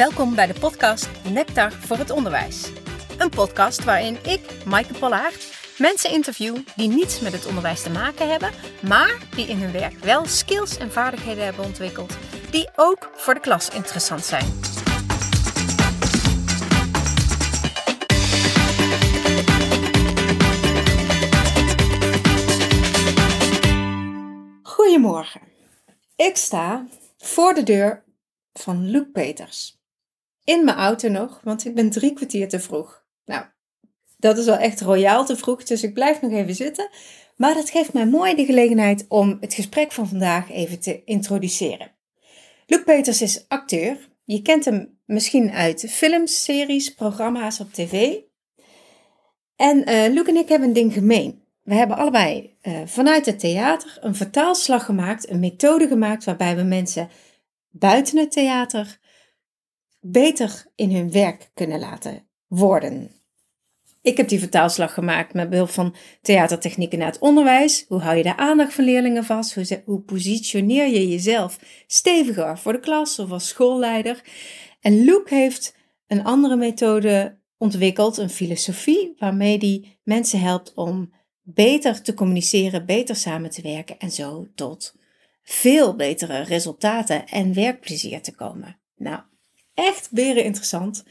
Welkom bij de podcast Nectar voor het Onderwijs. Een podcast waarin ik, Maaike Pollaert, mensen interview die niets met het onderwijs te maken hebben, maar die in hun werk wel skills en vaardigheden hebben ontwikkeld die ook voor de klas interessant zijn. Goedemorgen. Ik sta voor de deur van Luc Peters. In mijn auto nog, want ik ben drie kwartier te vroeg. Nou, dat is wel echt royaal te vroeg, dus ik blijf nog even zitten. Maar dat geeft mij mooi de gelegenheid om het gesprek van vandaag even te introduceren. Luc Peters is acteur. Je kent hem misschien uit films, series, programma's op tv. En uh, Luc en ik hebben een ding gemeen. We hebben allebei uh, vanuit het theater een vertaalslag gemaakt, een methode gemaakt waarbij we mensen buiten het theater beter in hun werk kunnen laten worden. Ik heb die vertaalslag gemaakt met behulp van theatertechnieken naar het onderwijs. Hoe hou je de aandacht van leerlingen vast? Hoe, hoe positioneer je jezelf steviger voor de klas of als schoolleider? En Luc heeft een andere methode ontwikkeld, een filosofie, waarmee die mensen helpt om beter te communiceren, beter samen te werken en zo tot veel betere resultaten en werkplezier te komen. Nou, echt beren interessant.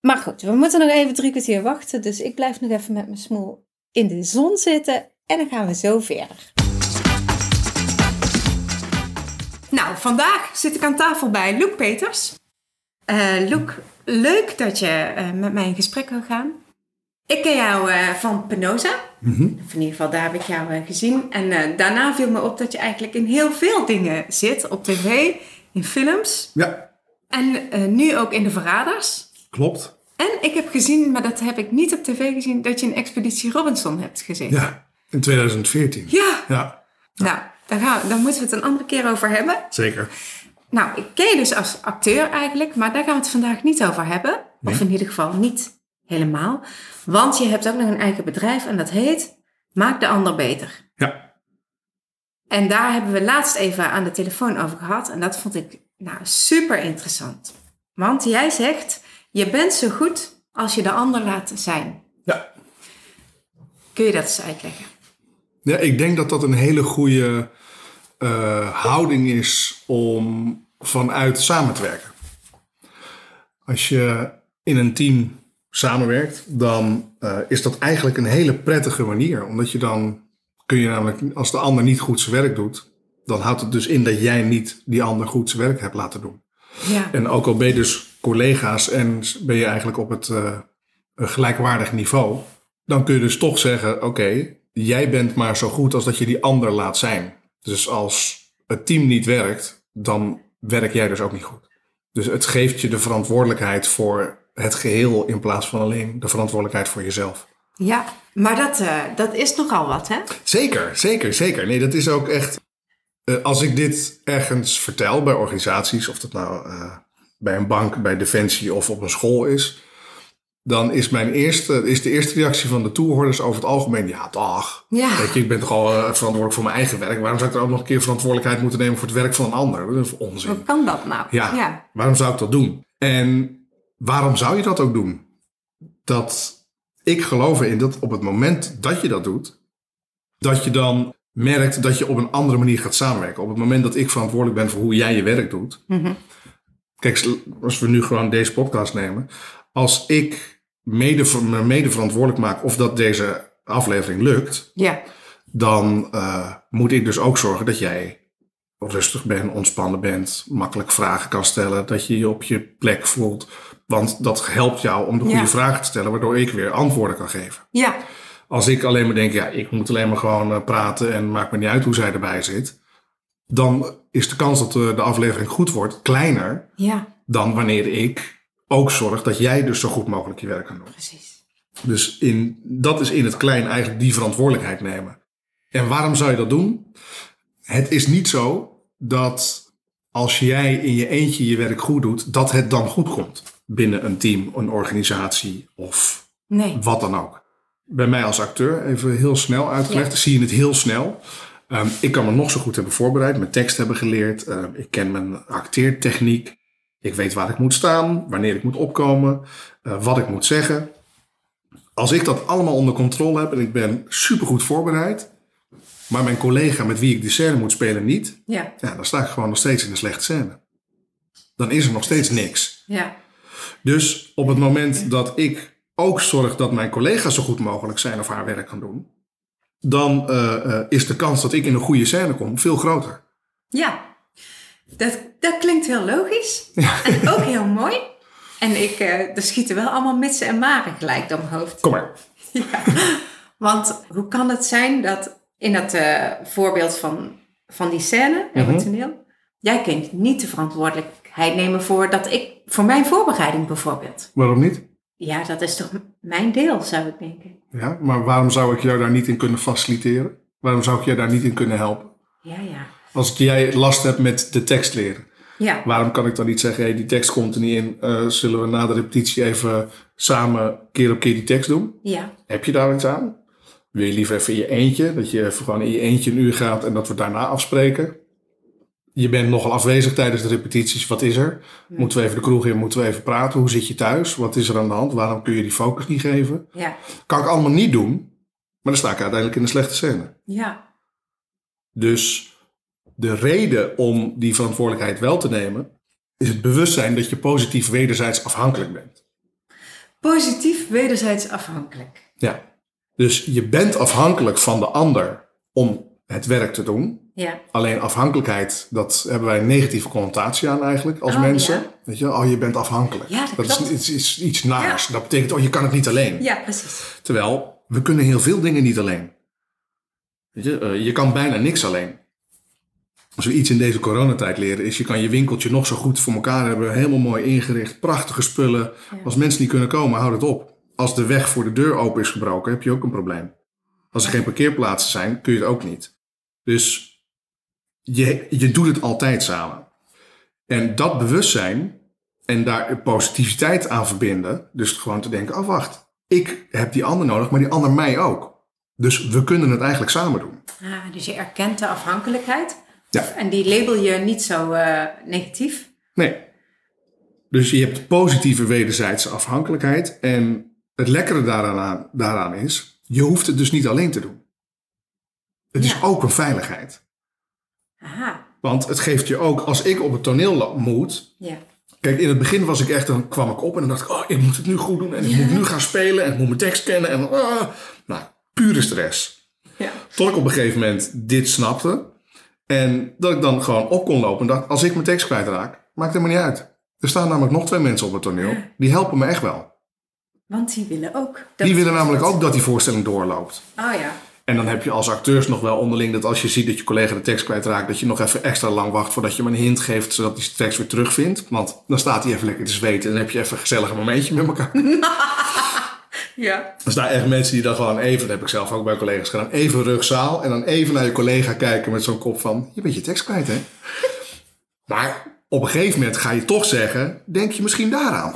Maar goed, we moeten nog even drie kwartier wachten. Dus ik blijf nog even met mijn smoel in de zon zitten. En dan gaan we zo verder. Nou, vandaag zit ik aan tafel bij Luc Peters. Uh, Luc, leuk dat je uh, met mij in gesprek wil gaan. Ik ken jou uh, van Penosa. Mm -hmm. in ieder geval, daar heb ik jou gezien. En daarna viel me op dat je eigenlijk in heel veel dingen zit. Op tv, in films. Ja. En nu ook in De Verraders. Klopt. En ik heb gezien, maar dat heb ik niet op tv gezien, dat je een Expeditie Robinson hebt gezien. Ja, in 2014. Ja. ja. Nou, daar, gaan, daar moeten we het een andere keer over hebben. Zeker. Nou, ik ken je dus als acteur eigenlijk, maar daar gaan we het vandaag niet over hebben. Nee. Of in ieder geval niet helemaal. Want je hebt ook nog een eigen bedrijf en dat heet Maak de Ander Beter. Ja. En daar hebben we laatst even aan de telefoon over gehad. En dat vond ik nou super interessant. Want jij zegt, je bent zo goed als je de ander laat zijn. Ja. Kun je dat eens uitleggen? Ja, ik denk dat dat een hele goede uh, houding is om vanuit samen te werken. Als je in een team samenwerkt, dan uh, is dat eigenlijk een hele prettige manier. Omdat je dan kun je namelijk, als de ander niet goed zijn werk doet, dan houdt het dus in dat jij niet die ander goed zijn werk hebt laten doen. Ja. En ook al ben je dus collega's en ben je eigenlijk op het uh, gelijkwaardig niveau, dan kun je dus toch zeggen: oké, okay, jij bent maar zo goed als dat je die ander laat zijn. Dus als het team niet werkt, dan werk jij dus ook niet goed. Dus het geeft je de verantwoordelijkheid voor het geheel in plaats van alleen de verantwoordelijkheid voor jezelf. Ja, maar dat, uh, dat is nogal wat, hè? Zeker, zeker, zeker. Nee, dat is ook echt. Uh, als ik dit ergens vertel bij organisaties, of dat nou uh, bij een bank, bij Defensie of op een school is, dan is, mijn eerste, is de eerste reactie van de toehoorders over het algemeen: ja, dag. Ja. Weet je, ik ben toch al uh, verantwoordelijk voor mijn eigen werk. Waarom zou ik er ook nog een keer verantwoordelijkheid moeten nemen voor het werk van een ander? Dat is onzin. Hoe kan dat nou? Ja. ja. Waarom zou ik dat doen? En waarom zou je dat ook doen? Dat ik geloof erin dat op het moment dat je dat doet, dat je dan merkt dat je op een andere manier gaat samenwerken. Op het moment dat ik verantwoordelijk ben voor hoe jij je werk doet. Mm -hmm. Kijk, als we nu gewoon deze podcast nemen. Als ik mede, me mede verantwoordelijk maak of dat deze aflevering lukt. Ja. Dan uh, moet ik dus ook zorgen dat jij rustig bent, ontspannen bent, makkelijk vragen kan stellen, dat je je op je plek voelt. Want dat helpt jou om de goede Ja. vragen te stellen, waardoor ik weer antwoorden kan geven. Ja. Als ik alleen maar denk, ja, ik moet alleen maar gewoon uh, praten en maakt me niet uit hoe zij erbij zit, dan is de kans dat de, de aflevering goed wordt kleiner Ja, dan wanneer ik ook zorg dat jij dus zo goed mogelijk je werk kan doen. precies. Dus in, dat is in het klein eigenlijk die verantwoordelijkheid nemen. En waarom zou je dat doen? Het is niet zo dat als jij in je eentje je werk goed doet, dat het dan goed komt binnen een team, een organisatie of Nee. wat dan ook. Bij mij als acteur, even heel snel uitgelegd, Ja. zie je het heel snel. Um, ik kan me nog zo goed hebben voorbereid, mijn tekst hebben geleerd. Um, ik ken mijn acteertechniek. Ik weet waar ik moet staan, wanneer ik moet opkomen, eh, wat ik moet zeggen. Als ik dat allemaal onder controle heb en ik ben supergoed voorbereid, maar mijn collega met wie ik de scène moet spelen niet, Ja, ja, dan sta ik gewoon nog steeds in een slechte scène. Dan is er nog steeds niks. ja, Dus op het moment dat ik ook zorg dat mijn collega's zo goed mogelijk zijn of haar werk kan doen, dan eh, eh, is de kans dat ik in een goede scène kom veel groter. ja. Dat, dat klinkt heel logisch. En ook heel mooi. En ik, eh er schieten wel allemaal mitsen en maren gelijk door mijn hoofd. Kom maar. Ja. Want hoe kan het zijn dat in dat voorbeeld van, van die scène, Mhm. het toneel, jij kunt niet de verantwoordelijkheid nemen voor, dat ik, voor mijn voorbereiding bijvoorbeeld. Waarom niet? Ja, dat is toch mijn deel, zou ik denken. Ja, maar waarom zou ik jou daar niet in kunnen faciliteren? Waarom zou ik jou daar niet in kunnen helpen? Ja, ja. Als jij last hebt met de tekst leren, Ja, waarom kan ik dan niet zeggen: hey, die tekst komt er niet in, eh, zullen we na de repetitie even samen keer op keer die tekst doen? ja, Heb je daar iets aan? Wil je liever even in je eentje, dat je even gewoon in je eentje een uur gaat en dat we daarna afspreken? Je bent nogal afwezig tijdens de repetities. Wat is er? Moeten we even de kroeg in? Moeten we even praten? Hoe zit je thuis? Wat is er aan de hand? Waarom kun je die focus niet geven? ja, Kan ik allemaal niet doen, maar dan sta ik uiteindelijk in een slechte scène. ja. Dus de reden om die verantwoordelijkheid wel te nemen, is het bewustzijn dat je positief wederzijds afhankelijk bent. Positief wederzijds afhankelijk. Ja. Dus je bent afhankelijk van de ander om het werk te doen. Ja, Alleen afhankelijkheid, dat hebben wij een negatieve connotatie aan eigenlijk als Oh, mensen. ja. Weet je, oh je bent afhankelijk. Ja, dat is, iets, iets, iets naars. Dat betekent, oh je kan het niet alleen. ja precies. Terwijl, we kunnen heel veel dingen niet alleen. Weet je, eh, je kan bijna niks alleen. Als we iets in deze coronatijd leren, is je kan je winkeltje nog zo goed voor elkaar hebben. Helemaal mooi ingericht, prachtige spullen. Als mensen niet kunnen komen, houd het op. Als de weg voor de deur open is gebroken, heb je ook een probleem. Als er geen parkeerplaatsen zijn, kun je het ook niet. Dus je, je doet het altijd samen. En dat bewustzijn en daar positiviteit aan verbinden. Dus gewoon te denken, oh wacht, ik heb die ander nodig, maar die ander mij ook. Dus we kunnen het eigenlijk samen doen. Ah, dus je erkent de afhankelijkheid. Ja. En die label je niet zo eh, negatief. Nee. Dus je hebt positieve wederzijdse afhankelijkheid. En het lekkere daaraan, daaraan is, je hoeft het dus niet alleen te doen. Het is ook een veiligheid. Aha, Want het geeft je ook, als ik op het toneel moet. ja. Kijk, in het begin was ik echt, dan kwam ik op en dan dacht ik, oh, ik moet het nu goed doen. En ik moet nu gaan spelen en ik moet mijn tekst kennen. En, ah, nou, pure stress. Ja. Tot ik op een gegeven moment dit snapte. En dat ik dan gewoon op kon lopen en dacht, als ik mijn tekst kwijtraak, maakt het me niet uit. Er staan namelijk nog twee mensen op het toneel. Die helpen me echt wel. Want die willen ook. dat- Die willen namelijk ook dat die voorstelling doorloopt. Oh ja. En dan heb je als acteurs nog wel onderling dat als je ziet dat je collega de tekst kwijtraakt, dat je nog even extra lang wacht voordat je hem een hint geeft, zodat hij zijn tekst weer terugvindt. Want dan staat hij even lekker te zweten en dan heb je even een gezellig momentje met elkaar. Ja. Er staan echt mensen die dan gewoon even, dat heb ik zelf ook bij collega's gedaan, even rugzaal en dan even naar je collega kijken met zo'n kop van, je bent je tekst kwijt hè. maar op een gegeven moment ga je toch zeggen, denk je misschien daaraan.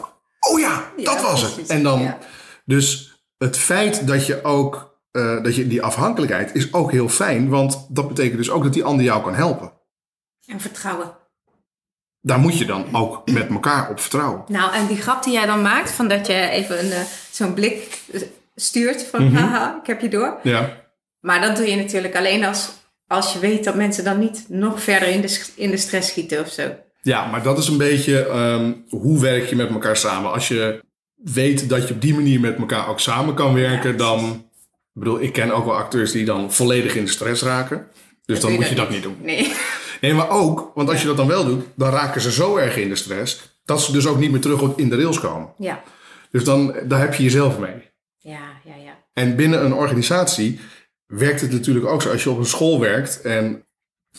Oh ja, Ja, dat was het. En dan, Ja. dus het feit dat je ook, eh, dat je die afhankelijkheid is ook heel fijn, want dat betekent dus ook dat die ander jou kan helpen. En vertrouwen. Daar moet je dan ook met elkaar op vertrouwen. Nou, en die grap die jij dan maakt, van dat je even een, eh, zo'n blik eh, stuurt van, Mhm. haha, ik heb je door. Ja. Maar dat doe je natuurlijk alleen als, als je weet dat mensen dan niet nog verder in de, in de stress schieten of zo. Ja, maar dat is een beetje ehm, hoe werk je met elkaar samen. Als je weet dat je op die manier met elkaar ook samen kan werken, dan. Ik bedoel, ik ken ook wel acteurs die dan volledig in de stress raken. Dus dan moet je dat niet doen. Nee. Nee, maar ook, want als je dat dan wel doet, dan raken ze zo erg in de stress dat ze dus ook niet meer terug in de rails komen. Ja. Dus dan, daar heb je jezelf mee. Ja, ja, ja. En binnen een organisatie werkt het natuurlijk ook zo. Als je op een school werkt en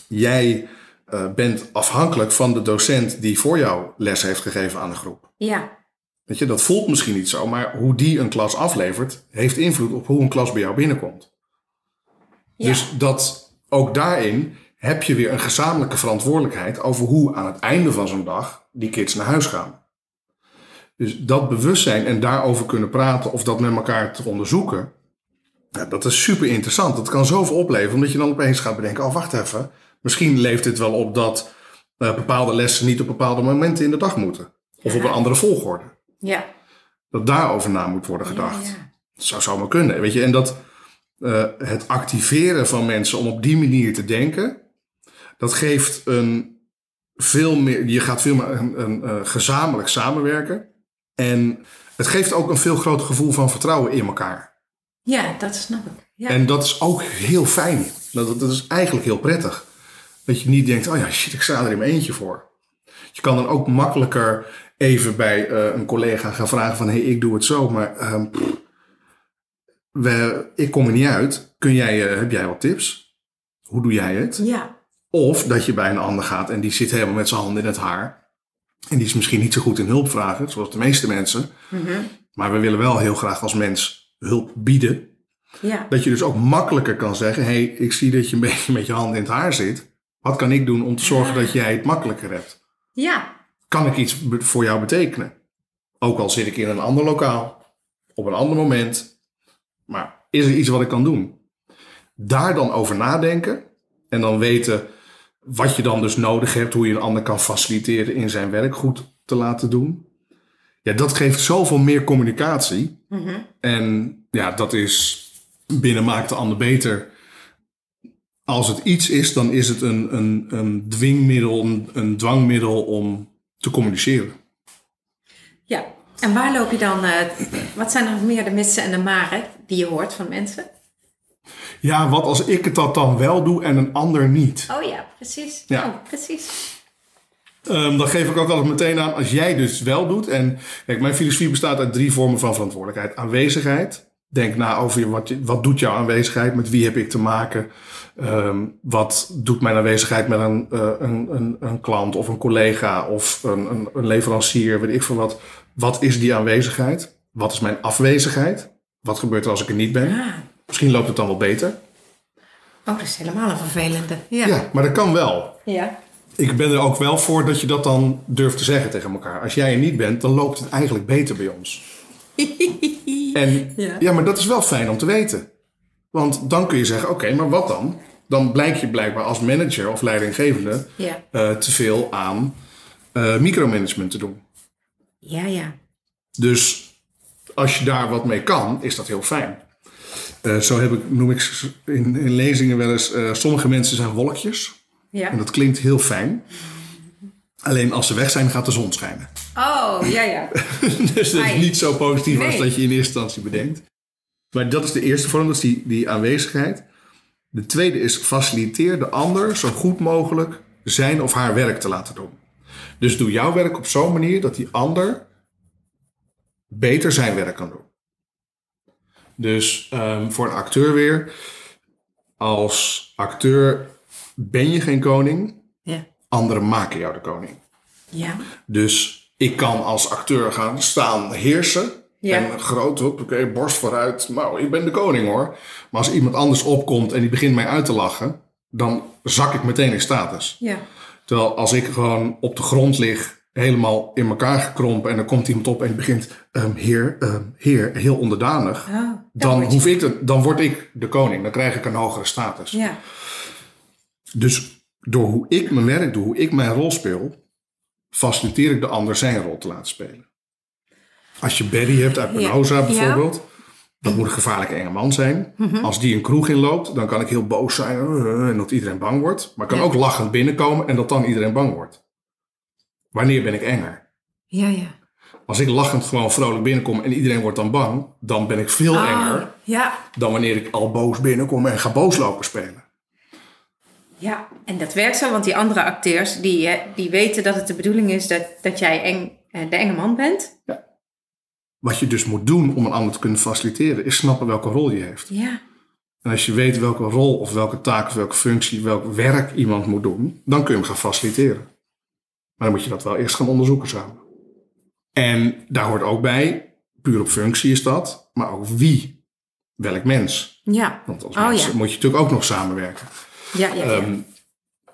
jij eh, bent afhankelijk van de docent die voor jou les heeft gegeven aan de groep. Ja, Weet je, dat voelt misschien niet zo, maar hoe die een klas aflevert, heeft invloed op hoe een klas bij jou binnenkomt. ja. Dus dat ook daarin heb je weer een gezamenlijke verantwoordelijkheid over hoe aan het einde van zo'n dag die kids naar huis gaan. Dus dat bewustzijn en daarover kunnen praten of dat met elkaar te onderzoeken, dat is super interessant. Dat kan zoveel opleveren, omdat je dan opeens gaat bedenken: oh, wacht even, misschien leeft dit wel op dat eh, bepaalde lessen niet op bepaalde momenten in de dag moeten. Of op een andere volgorde. Ja. Dat daarover na moet worden gedacht. Ja, ja. Dat zou zomaar kunnen. Weet je? En dat eh, het activeren van mensen om op die manier te denken, dat geeft een veel meer, je gaat veel meer een, een, eh, gezamenlijk samenwerken. En het geeft ook een veel groter gevoel van vertrouwen in elkaar. Ja, dat snap ik. Ja. En dat is ook heel fijn. Dat, dat is eigenlijk heel prettig. Dat je niet denkt, oh ja, shit, ik sta er in mijn eentje voor. Je kan dan ook makkelijker even bij eh, een collega gaan vragen van... hé, hey, ik doe het zo, maar ehm, pff, we, ik kom er niet uit. Kun jij, eh, heb jij wat tips? Hoe doe jij het? ja. Of dat je bij een ander gaat en die zit helemaal met zijn handen in het haar. En die is misschien niet zo goed in hulp vragen, zoals de meeste mensen. Mhm. Maar we willen wel heel graag als mens hulp bieden. Ja. Dat je dus ook makkelijker kan zeggen: hé, hey, ik zie dat je een beetje met je handen in het haar zit. Wat kan ik doen om te zorgen dat jij het makkelijker hebt? Ja. Kan ik iets voor jou betekenen? Ook al zit ik in een ander lokaal, op een ander moment. Maar is er iets wat ik kan doen? Daar dan over nadenken en dan weten wat je dan dus nodig hebt, hoe je een ander kan faciliteren in zijn werk goed te laten doen. Ja, dat geeft zoveel meer communicatie. Mhm. En ja, dat is binnen maakt de ander beter. Als het iets is, dan is het een, een, een dwingmiddel, een, een dwangmiddel om te communiceren. Ja. En waar loop je dan... eh, wat zijn nog meer de missen en de maren die je hoort van mensen? Ja, wat als ik het dat dan wel doe en een ander niet? Oh ja, precies. Ja. Oh, precies. Ehm, dan geef ik ook altijd meteen aan, als jij dus wel doet. En kijk, mijn filosofie bestaat uit drie vormen van verantwoordelijkheid. Aanwezigheid. Denk na over je, wat, wat doet jouw aanwezigheid? Met wie heb ik te maken? Ehm, wat doet mijn aanwezigheid met een, eh, een, een, een klant of een collega of een, een, een leverancier? Weet ik veel wat. Wat is die aanwezigheid? Wat is mijn afwezigheid? Wat gebeurt er als ik er niet ben? Ah. Misschien loopt het dan wel beter. Oh, dat is helemaal een vervelende. Ja. Ja, maar dat kan wel. Ja. Ik ben er ook wel voor dat je dat dan durft te zeggen tegen elkaar. Als jij er niet bent, dan loopt het eigenlijk beter bij ons. En Ja. ja. maar dat is wel fijn om te weten. Want dan kun je zeggen, oké, maar wat dan? Dan blijk je blijkbaar als manager of leidinggevende Ja. eh, te veel aan eh, micromanagement te doen. Ja, ja. Dus als je daar wat mee kan, is dat heel fijn. Eh, zo heb ik, noem ik in, in lezingen wel eens, sommige mensen zijn wolkjes. Ja. En dat klinkt heel fijn. Alleen als ze weg zijn, gaat de zon schijnen. Oh, ja, ja. dus dat is niet zo positief als dat je in eerste instantie bedenkt. Maar dat is de eerste vorm, dat is die, die aanwezigheid. De tweede is faciliteer de ander zo goed mogelijk zijn of haar werk te laten doen. Dus doe jouw werk op zo'n manier dat die ander beter zijn werk kan doen. Dus ehm, voor een acteur weer, als acteur ben je geen koning. Anderen maken jou de koning. Ja. Dus ik kan als acteur gaan staan heersen. Ja. En groot, hoop, oké, borst vooruit. Nou, ik ben de koning hoor. Maar als iemand anders opkomt en die begint mij uit te lachen, dan zak ik meteen in status. Ja. Terwijl als ik gewoon op de grond lig, helemaal in elkaar gekrompen en dan komt iemand op en die begint, ehm, heer, ehm, heer, heel onderdanig. Oh, dan hoef ik de, dan word ik de koning. Dan krijg ik een hogere status. Ja. Dus door hoe ik mijn werk doe, hoe ik mijn rol speel, faciliteer ik de ander zijn rol te laten spelen. Als je Barry hebt uit Ja. bijvoorbeeld, dat moet een gevaarlijke enge man zijn. Als die een kroeg inloopt, dan kan ik heel boos zijn eh, en dat iedereen bang wordt. Maar ik kan Ja. ook lachend binnenkomen en dat dan iedereen bang wordt. Wanneer ben ik enger? Ja, ja. Als ik lachend gewoon vrolijk binnenkom en iedereen wordt dan bang, dan ben ik veel Ah, enger Ja. dan wanneer ik al boos binnenkom en ga boos lopen spelen. Ja, en dat werkt zo, want die andere acteurs, die, eh, die weten dat het de bedoeling is dat, dat jij eng, eh, de enge man bent. Wat je dus moet doen om een ander te kunnen faciliteren, is snappen welke rol je heeft. Ja. En als je weet welke rol of welke taak of welke functie, welk werk iemand moet doen, dan kun je hem gaan faciliteren. Maar dan moet je dat wel eerst gaan onderzoeken samen. En daar hoort ook bij, puur op functie is dat, maar ook wie, welk mens. Ja. Want als Oh, mens ja. moet je natuurlijk ook nog samenwerken. Ja, ja, ja. Ehm,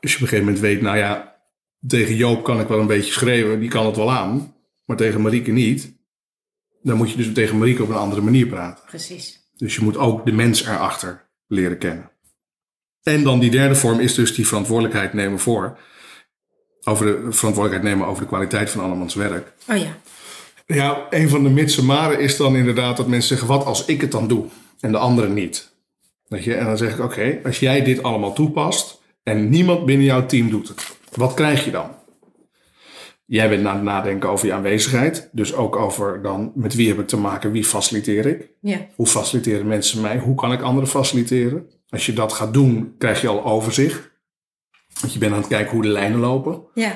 als je op een gegeven moment weet, nou ja, tegen Joop kan ik wel een beetje schreeuwen, die kan het wel aan, maar tegen Marieke niet. Dan moet je dus tegen Marieke op een andere manier praten. Precies. Dus je moet ook de mens erachter leren kennen. En dan die derde vorm is dus die verantwoordelijkheid nemen voor. Over de verantwoordelijkheid nemen over de kwaliteit van andermans werk. Oh ja. Ja, een van de mitsen maren is dan inderdaad dat mensen zeggen: wat als ik het dan doe en de anderen niet? Je? En dan zeg ik: oké, als jij dit allemaal toepast en niemand binnen jouw team doet het, wat krijg je dan? Jij bent na het nadenken over je aanwezigheid, dus ook over dan met wie heb ik te maken, wie faciliteer ik? Ja. Hoe faciliteren mensen mij? Hoe kan ik anderen faciliteren? Als je dat gaat doen, krijg je al overzicht. Want je bent aan het kijken hoe de lijnen lopen. Ja.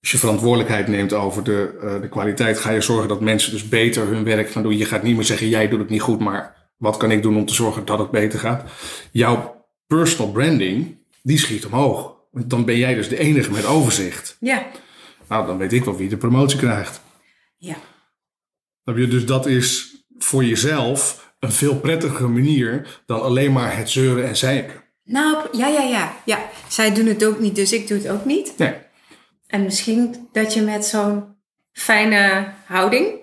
Als je verantwoordelijkheid neemt over de, eh, de kwaliteit, ga je zorgen dat mensen dus beter hun werk gaan doen. Je gaat niet meer zeggen, jij doet het niet goed, maar wat kan ik doen om te zorgen dat het beter gaat? Jouw personal branding, die schiet omhoog. Want dan ben jij dus de enige met overzicht. Ja. Nou, dan weet ik wel wie de promotie krijgt. Ja. Dus dat is voor jezelf een veel prettiger manier dan alleen maar het zeuren en zeiken. Nou, ja, ja, ja. ja. Zij doen het ook niet, dus ik doe het ook niet. Nee. En misschien dat je met zo'n fijne houding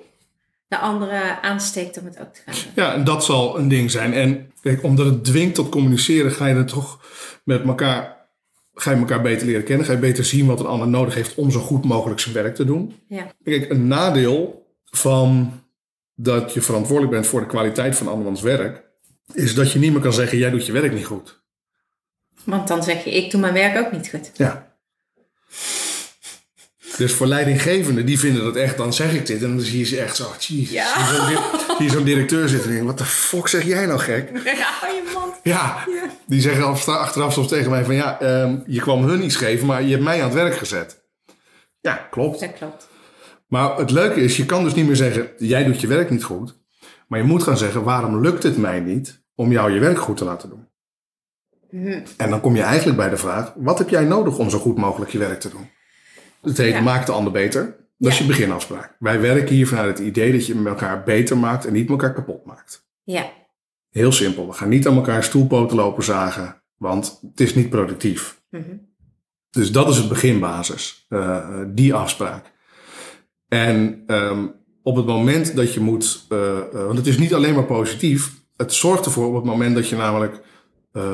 de anderen aansteekt om het ook te gaan doen. Ja, en dat zal een ding zijn. En kijk, omdat het dwingt tot communiceren, ga je het toch met elkaar, ga je elkaar beter leren kennen. Ga je beter zien wat een ander nodig heeft om zo goed mogelijk zijn werk te doen. Ja. Kijk, een nadeel van dat je verantwoordelijk bent voor de kwaliteit van andermans werk, is dat je niet meer kan zeggen, jij doet je werk niet goed. Want dan zeg je, ik doe mijn werk ook niet goed. Ja. Dus voor leidinggevenden, die vinden dat echt, dan zeg ik dit en dan zie je ze echt zo, jeez. Ja. Zie je zo'n zo'n directeur zitten en denken, wat de fuck zeg jij nou gek? Ja, hou je mond. Ja, die zeggen af- achteraf soms tegen mij van ja, ehm, je kwam hun iets geven, maar je hebt mij aan het werk gezet. Ja, klopt. Dat klopt. Maar het leuke is, je kan dus niet meer zeggen, jij doet je werk niet goed. Maar je moet gaan zeggen, waarom lukt het mij niet om jou je werk goed te laten doen? Hm. En dan kom je eigenlijk bij de vraag, wat heb jij nodig om zo goed mogelijk je werk te doen? Het heet Ja. maak de ander beter. Dat is je beginafspraak. Wij werken hier vanuit het idee dat je elkaar beter maakt en niet elkaar kapot maakt. Ja. Heel simpel. We gaan niet aan elkaar stoelpoten lopen zagen, want het is niet productief. Mhm. Dus dat is het beginbasis, eh, die afspraak. En ehm, op het moment dat je moet, eh, eh, want het is niet alleen maar positief, het zorgt ervoor op het moment dat je namelijk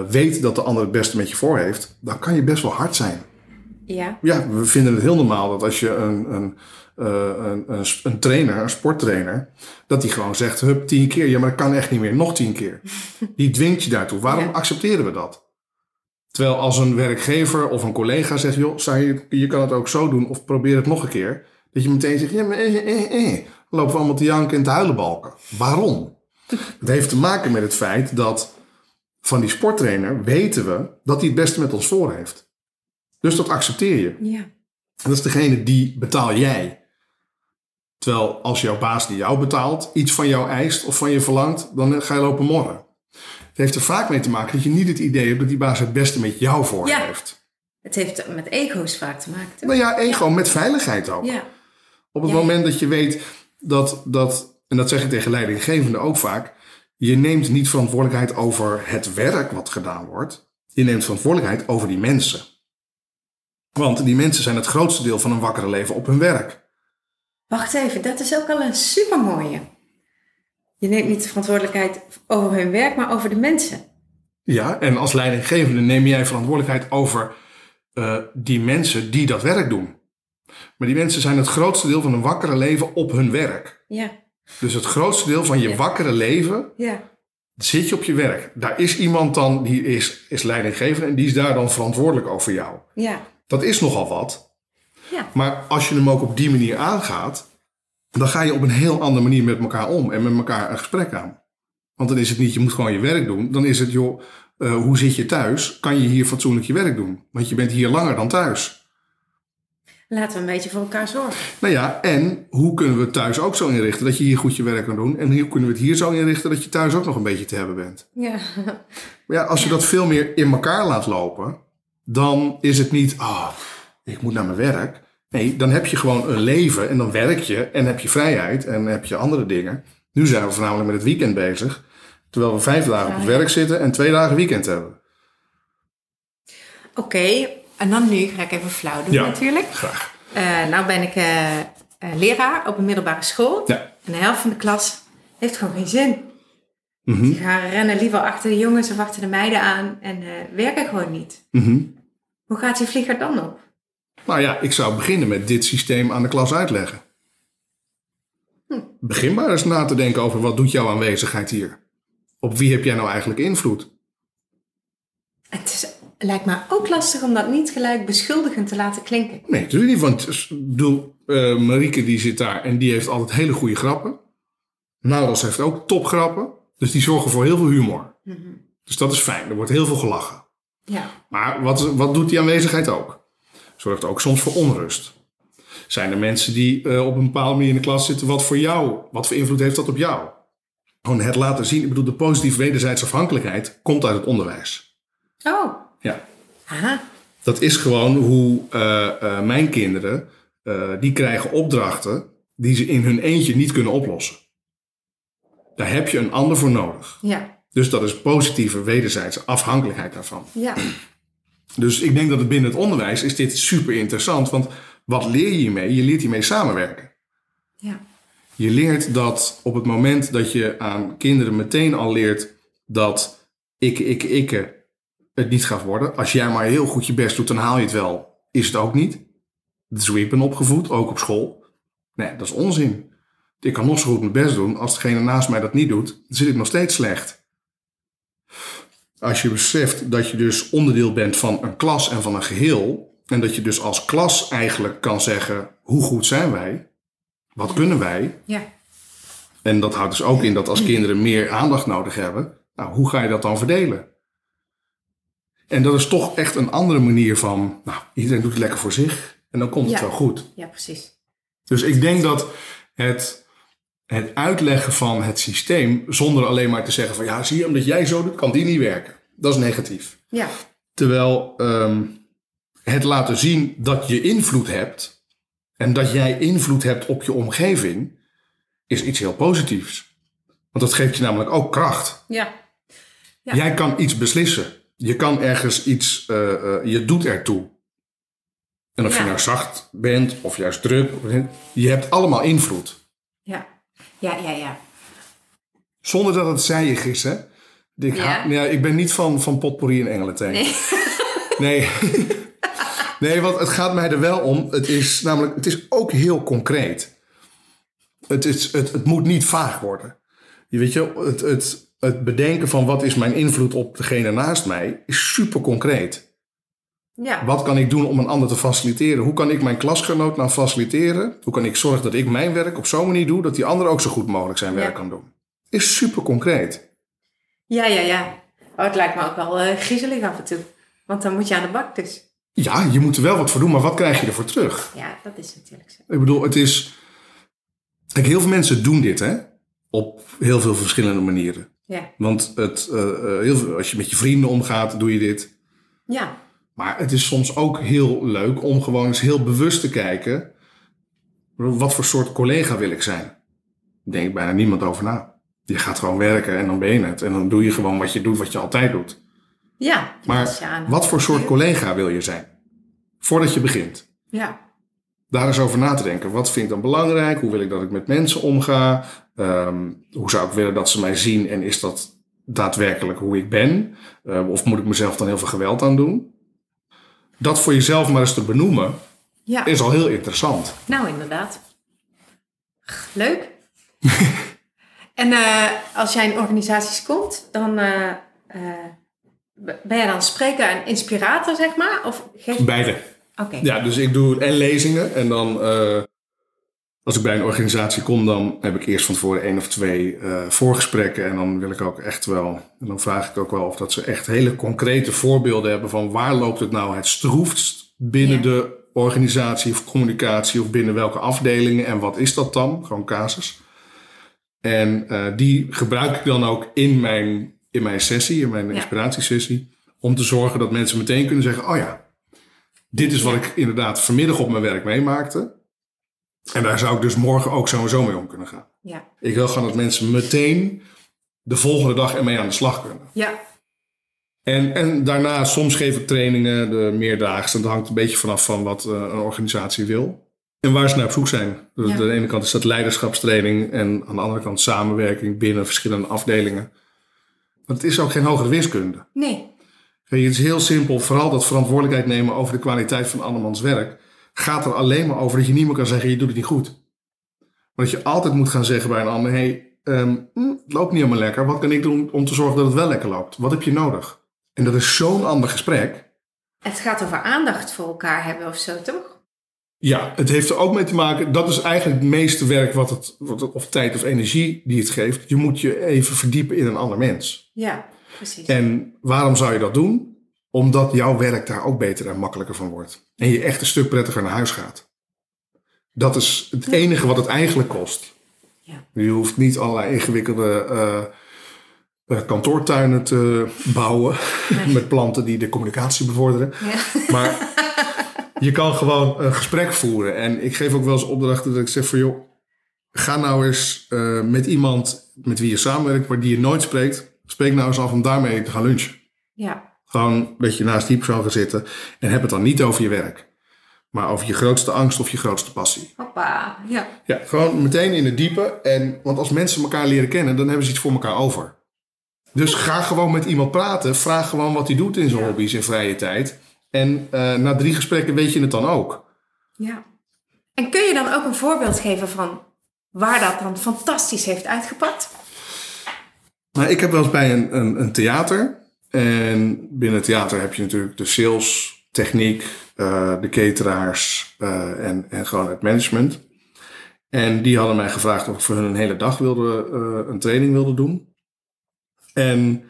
weet dat de ander het beste met je voor heeft, dan kan je best wel hard zijn. Ja. Ja, we vinden het heel normaal dat als je een, een, eh, een, een, een trainer, een sporttrainer, dat die gewoon zegt, hup, tien keer. Ja, maar dat kan echt niet meer, nog tien keer. Die dwingt je daartoe. Waarom Ja. accepteren we dat? Terwijl als een werkgever of een collega zegt, joh, zou je, je kan het ook zo doen of probeer het nog een keer. Dat je meteen zegt, ja, maar eh, eh, eh. Dan lopen we allemaal te janken en te huilen balken. Waarom? Het heeft te maken met het feit dat van die sporttrainer weten we dat hij het beste met ons voor heeft. Dus dat accepteer je. Ja. En dat is degene die betaal jij. Terwijl als jouw baas die jou betaalt iets van jou eist of van je verlangt, dan ga je lopen morren. Het heeft er vaak mee te maken dat je niet het idee hebt dat die baas het beste met jou voor Ja. heeft. Het heeft met ego's vaak te maken. toch? Nou ja, ego met veiligheid ook. Ja. Op het moment dat je weet dat, dat, en dat zeg ik tegen leidinggevenden ook vaak, je neemt niet verantwoordelijkheid over het werk wat gedaan wordt. Je neemt verantwoordelijkheid over die mensen. Want die mensen zijn het grootste deel van een wakkere leven op hun werk. Wacht even, dat is ook al een supermooie. Je neemt niet de verantwoordelijkheid over hun werk, maar over de mensen. Ja, en als leidinggevende neem jij verantwoordelijkheid over eh, die mensen die dat werk doen. Maar die mensen zijn het grootste deel van hun wakkere leven op hun werk. Ja. Dus het grootste deel van je Ja. wakkere leven Ja. zit je op je werk. Daar is iemand dan, die is, is leidinggevende en die is daar dan verantwoordelijk over jou. Ja. Dat is nogal wat. Ja. Maar als je hem ook op die manier aangaat, dan ga je op een heel andere manier met elkaar om en met elkaar een gesprek aan. Want dan is het niet, je moet gewoon je werk doen. Dan is het, joh, eh, hoe zit je thuis? Kan je hier fatsoenlijk je werk doen? Want je bent hier langer dan thuis. Laten we een beetje voor elkaar zorgen. Nou ja, en hoe kunnen we het thuis ook zo inrichten dat je hier goed je werk kan doen? En hoe kunnen we het hier zo inrichten dat je thuis ook nog een beetje te hebben bent? Ja. Maar ja, als je dat veel meer in elkaar laat lopen, dan is het niet, ah, ik moet naar mijn werk. Nee, dan heb je gewoon een leven en dan werk je en heb je vrijheid en heb je andere dingen. Nu zijn we voornamelijk met het weekend bezig, terwijl we vijf dagen op het werk zitten en twee dagen weekend hebben. Oké, en dan nu ga ik even flauw doen Ja. natuurlijk. Graag. Eh, nou ben ik eh, eh, leraar op een middelbare school. Ja. En de helft van de klas heeft gewoon geen zin. Mhm, Die gaan rennen liever achter de jongens of achter de meiden aan en eh, werken gewoon niet. mhm. Hoe gaat die vlieger dan op? Nou ja, ik zou beginnen met dit systeem aan de klas uitleggen. Begin maar eens na te denken over wat doet jouw aanwezigheid hier? Op wie heb jij nou eigenlijk invloed? Het is, lijkt me ook lastig om dat niet gelijk beschuldigend te laten klinken. Nee, natuurlijk niet. Want eh, Marieke die zit daar en die heeft altijd hele goede grappen. Nauwels heeft ook topgrappen. Dus die zorgen voor heel veel humor. Dus dat is fijn. Er wordt heel veel gelachen. Ja. Maar wat, wat doet die aanwezigheid ook? Zorgt ook soms voor onrust. Zijn er mensen die eh, op een bepaalde manier in de klas zitten? Wat voor jou, wat voor invloed heeft dat op jou? Gewoon het laten zien. Ik bedoel, de positieve wederzijdse afhankelijkheid komt uit het onderwijs. Oh. Ja. Aha. Dat is gewoon hoe eh, eh, mijn kinderen, die krijgen opdrachten die ze in hun eentje niet kunnen oplossen. Daar heb je een ander voor nodig. Ja. Dus dat is positieve wederzijdse afhankelijkheid daarvan. Ja. Dus ik denk dat het binnen het onderwijs is dit super interessant. Want wat leer je hiermee? Je leert hiermee samenwerken. Ja. Je leert dat op het moment dat je aan kinderen meteen al leert dat ik, ik, ik het niet gaat worden. Als jij maar heel goed je best doet, dan haal je het wel. Is het ook niet. Dat is hoe ik ben opgevoed, ook op school. Nee, dat is onzin. Ik kan nog zo goed mijn best doen. Als degene naast mij dat niet doet, dan zit ik nog steeds slecht. Als je beseft dat je dus onderdeel bent van een klas en van een geheel. En dat je dus als klas eigenlijk kan zeggen, hoe goed zijn wij? Wat kunnen wij? Ja. En dat houdt dus ook in dat als kinderen meer aandacht nodig hebben, nou, hoe ga je dat dan verdelen? En dat is toch echt een andere manier van, nou, iedereen doet het lekker voor zich en dan komt het Ja. wel goed. Ja, precies. Dus ik denk dat het, het uitleggen van het systeem, zonder alleen maar te zeggen van, ja, zie je, omdat jij zo doet, kan die niet werken. Dat is negatief. Ja. Terwijl ehm, het laten zien dat je invloed hebt en dat jij invloed hebt op je omgeving, is iets heel positiefs. Want dat geeft je namelijk ook kracht. Ja. Ja. Jij kan iets beslissen. Je kan ergens iets, eh, eh, je doet ertoe. En of Ja. je nou zacht bent of juist druk, je hebt allemaal invloed. Ja. Ja, ja. Zonder dat het zijig is, hè? Ik, Ja. ha- ja, ik ben niet van, van potpourri en engelenthee. Nee. Nee. nee, want het gaat mij er wel om. Het is namelijk, het is ook heel concreet. Het, is, het, het moet niet vaag worden. Je weet je, het, het, het bedenken van wat is mijn invloed op degene naast mij is super concreet. Ja. Wat kan ik doen om een ander te faciliteren? Hoe kan ik mijn klasgenoot nou faciliteren? Hoe kan ik zorgen dat ik mijn werk op zo'n manier doe dat die ander ook zo goed mogelijk zijn werk Ja. kan doen? Is super concreet. Ja, ja, ja. Oh, het lijkt me ook wel eh, griezelig af en toe. Want dan moet je aan de bak dus. Ja, je moet er wel wat voor doen, maar wat krijg je ervoor terug? Ja, dat is natuurlijk zo. Ik bedoel, het is. Kijk, heel veel mensen doen dit, hè? Op heel veel verschillende manieren. Ja. Want het, eh, eh, heel veel, als je met je vrienden omgaat, doe je dit. Ja. Maar het is soms ook heel leuk om gewoon eens heel bewust te kijken. Wat voor soort collega wil ik zijn? Daar denkt bijna niemand over na. Je gaat gewoon werken en dan ben je het. En dan doe je gewoon wat je doet, wat je altijd doet. Ja. Maar wat voor soort collega wil je zijn? Voordat je begint. Ja. daar eens over na te denken. Wat vind ik dan belangrijk? Hoe wil ik dat ik met mensen omga? Ehm, hoe zou ik willen dat ze mij zien? En is dat daadwerkelijk hoe ik ben? Eh, of moet ik mezelf dan heel veel geweld aan doen? Dat voor jezelf maar eens te benoemen Ja. is al heel interessant. Nou, inderdaad. Leuk. en eh, als jij in organisaties komt, dan eh, eh, ben jij dan spreker en inspirator, zeg maar? Of geef... Beide. Oké. Ja, dus ik doe en lezingen. En dan, als ik bij een organisatie kom, dan heb ik eerst van tevoren één of twee eh, voorgesprekken. En dan wil ik ook echt wel, en dan vraag ik ook wel of dat ze echt hele concrete voorbeelden hebben van waar loopt het nou het stroefst binnen Ja. de organisatie of communicatie of binnen welke afdelingen en wat is dat dan? Gewoon casus. En eh, die gebruik ik dan ook in mijn, in mijn sessie, in mijn Ja. inspiratiesessie, om te zorgen dat mensen meteen kunnen zeggen, oh ja, dit is wat ik inderdaad vanmiddag op mijn werk meemaakte. En daar zou ik dus morgen ook zo mee om kunnen gaan. Ja. Ik wil gewoon dat mensen meteen de volgende dag ermee aan de slag kunnen. Ja. En, en daarna, soms geef ik trainingen, de meerdaagse. Dat hangt een beetje vanaf van wat eh, een organisatie wil. En waar ze naar op zoek zijn. Dus Ja. Aan de ene kant is dat leiderschapstraining. En aan de andere kant samenwerking binnen verschillende afdelingen. Want het is ook geen hogere wiskunde. Nee. Het is heel simpel, vooral dat verantwoordelijkheid nemen over de kwaliteit van andermans werk. Gaat er alleen maar over dat je niet meer kan zeggen: je doet het niet goed. Maar dat je altijd moet gaan zeggen bij een ander: hey, ehm, hm, het loopt niet helemaal lekker. Wat kan ik doen om te zorgen dat het wel lekker loopt? Wat heb je nodig? En dat is zo'n ander gesprek. Het gaat over aandacht voor elkaar hebben of zo, toch? Ja, het heeft er ook mee te maken. Dat is eigenlijk het meeste werk wat het, wat het, of tijd of energie die het geeft. Je moet je even verdiepen in een ander mens. Ja, precies. En waarom zou je dat doen? Omdat jouw werk daar ook beter en makkelijker van wordt. En je echt een stuk prettiger naar huis gaat. Dat is het enige wat het eigenlijk kost. Ja. Je hoeft niet allerlei ingewikkelde eh, kantoortuinen te bouwen. Nee. met planten die de communicatie bevorderen. Ja. Maar je kan gewoon een gesprek voeren. En ik geef ook wel eens opdrachten dat ik zeg van joh, ga nou eens eh, met iemand met wie je samenwerkt, maar die je nooit spreekt. Spreek nou eens af om daarmee te gaan lunchen. ja. Gewoon een beetje naast die persoon gaan zitten. En heb het dan niet over je werk. Maar over je grootste angst of je grootste passie. Hoppa. Ja. Ja, gewoon meteen in het diepe. En, want als mensen elkaar leren kennen, dan hebben ze iets voor elkaar over. Dus ga gewoon met iemand praten. Vraag gewoon wat hij doet in zijn Ja. hobby's in vrije tijd. En eh, na drie gesprekken weet je het dan ook. ja. En kun je dan ook een voorbeeld geven van waar dat dan fantastisch heeft uitgepakt? Nou, ik heb wel eens bij een, een, een theater. En binnen het theater heb je natuurlijk de sales, techniek, eh, de cateraars eh, en, en gewoon het management. En die hadden mij gevraagd of ik voor hun een hele dag wilde, eh, een training wilde doen. En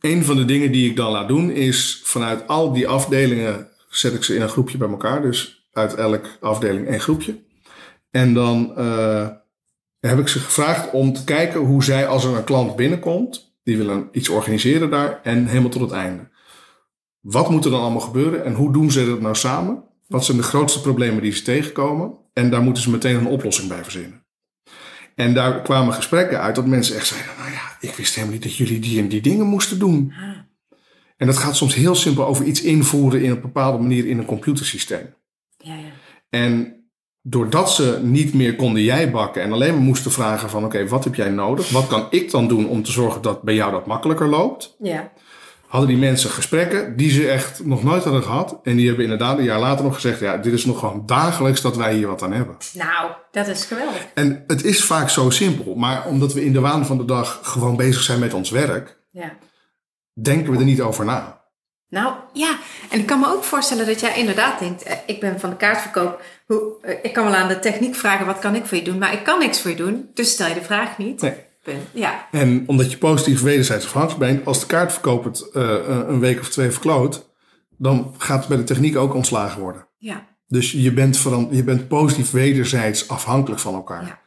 een van de dingen die ik dan laat doen is vanuit al die afdelingen zet ik ze in een groepje bij elkaar. Dus uit elke afdeling één groepje. En dan heb ik ze gevraagd om te kijken hoe zij als er een klant binnenkomt, die willen iets organiseren daar en helemaal tot het einde. Wat moet er dan allemaal gebeuren en hoe doen ze dat nou samen? Wat zijn de grootste problemen die ze tegenkomen? En daar moeten ze meteen een oplossing bij verzinnen. En daar kwamen gesprekken uit dat mensen echt zeiden: Nou ja, ik wist helemaal niet dat jullie die en die dingen moesten doen. En dat gaat soms heel simpel over iets invoeren in een bepaalde manier in een computersysteem. Ja, ja. En doordat ze niet meer konden jij bakken en alleen maar moesten vragen van oké, wat heb jij nodig? Wat kan ik dan doen om te zorgen dat bij jou dat makkelijker loopt? Ja. Hadden die mensen gesprekken die ze echt nog nooit hadden gehad. En die hebben inderdaad een jaar later nog gezegd, ja, dit is nog gewoon dagelijks dat wij hier wat aan hebben. Nou, dat is geweldig. En het is vaak zo simpel, maar omdat we in de waan van de dag gewoon bezig zijn met ons werk, Ja. denken we er niet over na. Nou ja, en ik kan me ook voorstellen dat jij inderdaad denkt: eh, ik ben van de kaartverkoop. Hoe, eh, ik kan wel aan de techniek vragen: wat kan ik voor je doen? Maar ik kan niks voor je doen, dus stel je de vraag niet. Nee. Punt. Ja, En omdat je positief wederzijds afhankelijk bent, als de kaartverkoop het eh, een week of twee verkloot, dan gaat bij de techniek ook ontslagen worden. ja, Dus je bent, je bent positief wederzijds afhankelijk van elkaar. Ja.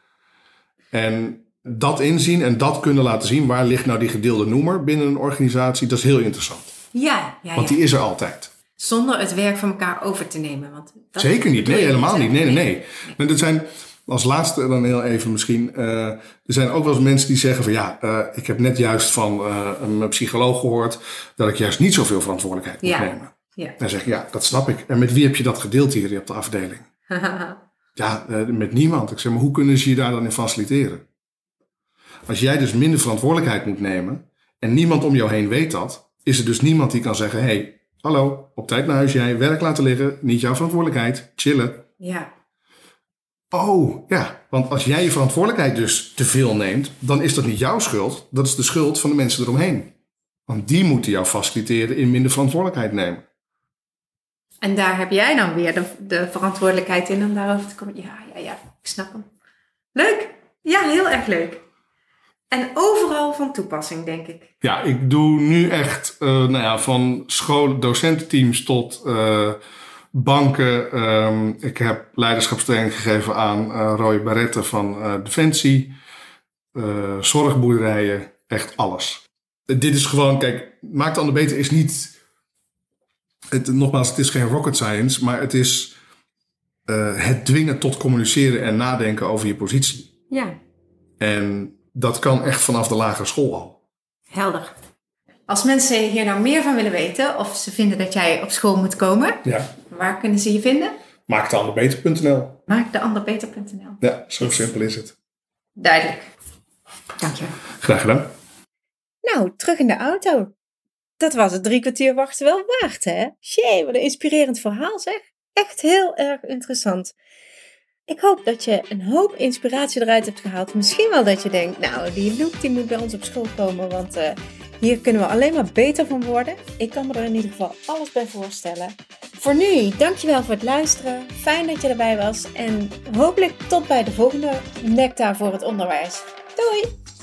En dat inzien en dat kunnen laten zien, waar ligt nou die gedeelde noemer binnen een organisatie, dat is heel interessant. Ja, ja, Want die is er altijd. Zonder het werk van elkaar over te nemen. Want dat Zeker niet, nee, helemaal niet. Nee, nee, nee. En er zijn, als laatste dan heel even misschien, eh, er zijn ook wel eens mensen die zeggen van ja, eh, ik heb net juist van eh, een psycholoog gehoord dat ik juist niet zoveel verantwoordelijkheid moet Ja. nemen. Ja. Dan zeg ik ja, dat snap ik. En met wie heb je dat gedeeld hier op de afdeling? Ja, met niemand. Ik zeg, maar hoe kunnen ze je daar dan in faciliteren? Als jij dus minder verantwoordelijkheid moet nemen en niemand om jou heen weet dat, is er dus niemand die kan zeggen: hey, hallo, op tijd naar huis jij, werk laten liggen, niet jouw verantwoordelijkheid, chillen. ja, Oh, ja, want als jij je verantwoordelijkheid dus te veel neemt, dan is dat niet jouw schuld, dat is de schuld van de mensen eromheen. Want die moeten jou faciliteren in minder verantwoordelijkheid nemen. en daar heb jij dan weer de, de verantwoordelijkheid in om daarover te komen. Ja, ja, ja, ik snap hem. Leuk. Ja, heel erg leuk. En overal van toepassing, denk ik. Ja, ik doe nu echt eh, nou ja, van scholen, docententeams tot eh, banken. Ehm, ik heb leiderschapstraining gegeven aan eh Roy Barrette van Defensie. zorgboerderijen, echt alles. Dit is gewoon, kijk, Maak de ander beter is niet... Het, nogmaals, het is geen rocket science, maar het is het dwingen tot communiceren en nadenken over je positie. Ja, En dat kan echt vanaf de lagere school al. helder. Als mensen hier nou meer van willen weten of ze vinden dat jij op school moet komen, Ja. waar kunnen ze je vinden? Maakdeanderbeter.nl Maakdeanderbeter.nl. Ja, zo simpel is het. Duidelijk. Dankjewel. Graag gedaan. Nou, terug in de auto. Dat was het drie kwartier wachten wel waard, hè? Jee, wat een inspirerend verhaal zeg. echt heel erg interessant. Ik hoop dat je een hoop inspiratie eruit hebt gehaald. Misschien wel dat je denkt, nou, die Loek die moet bij ons op school komen, want uh, hier kunnen we alleen maar beter van worden. Ik kan me er in ieder geval alles bij voorstellen. Voor nu, dankjewel voor het luisteren. Fijn dat je erbij was en hopelijk tot bij de volgende Nectar voor het onderwijs. Doei!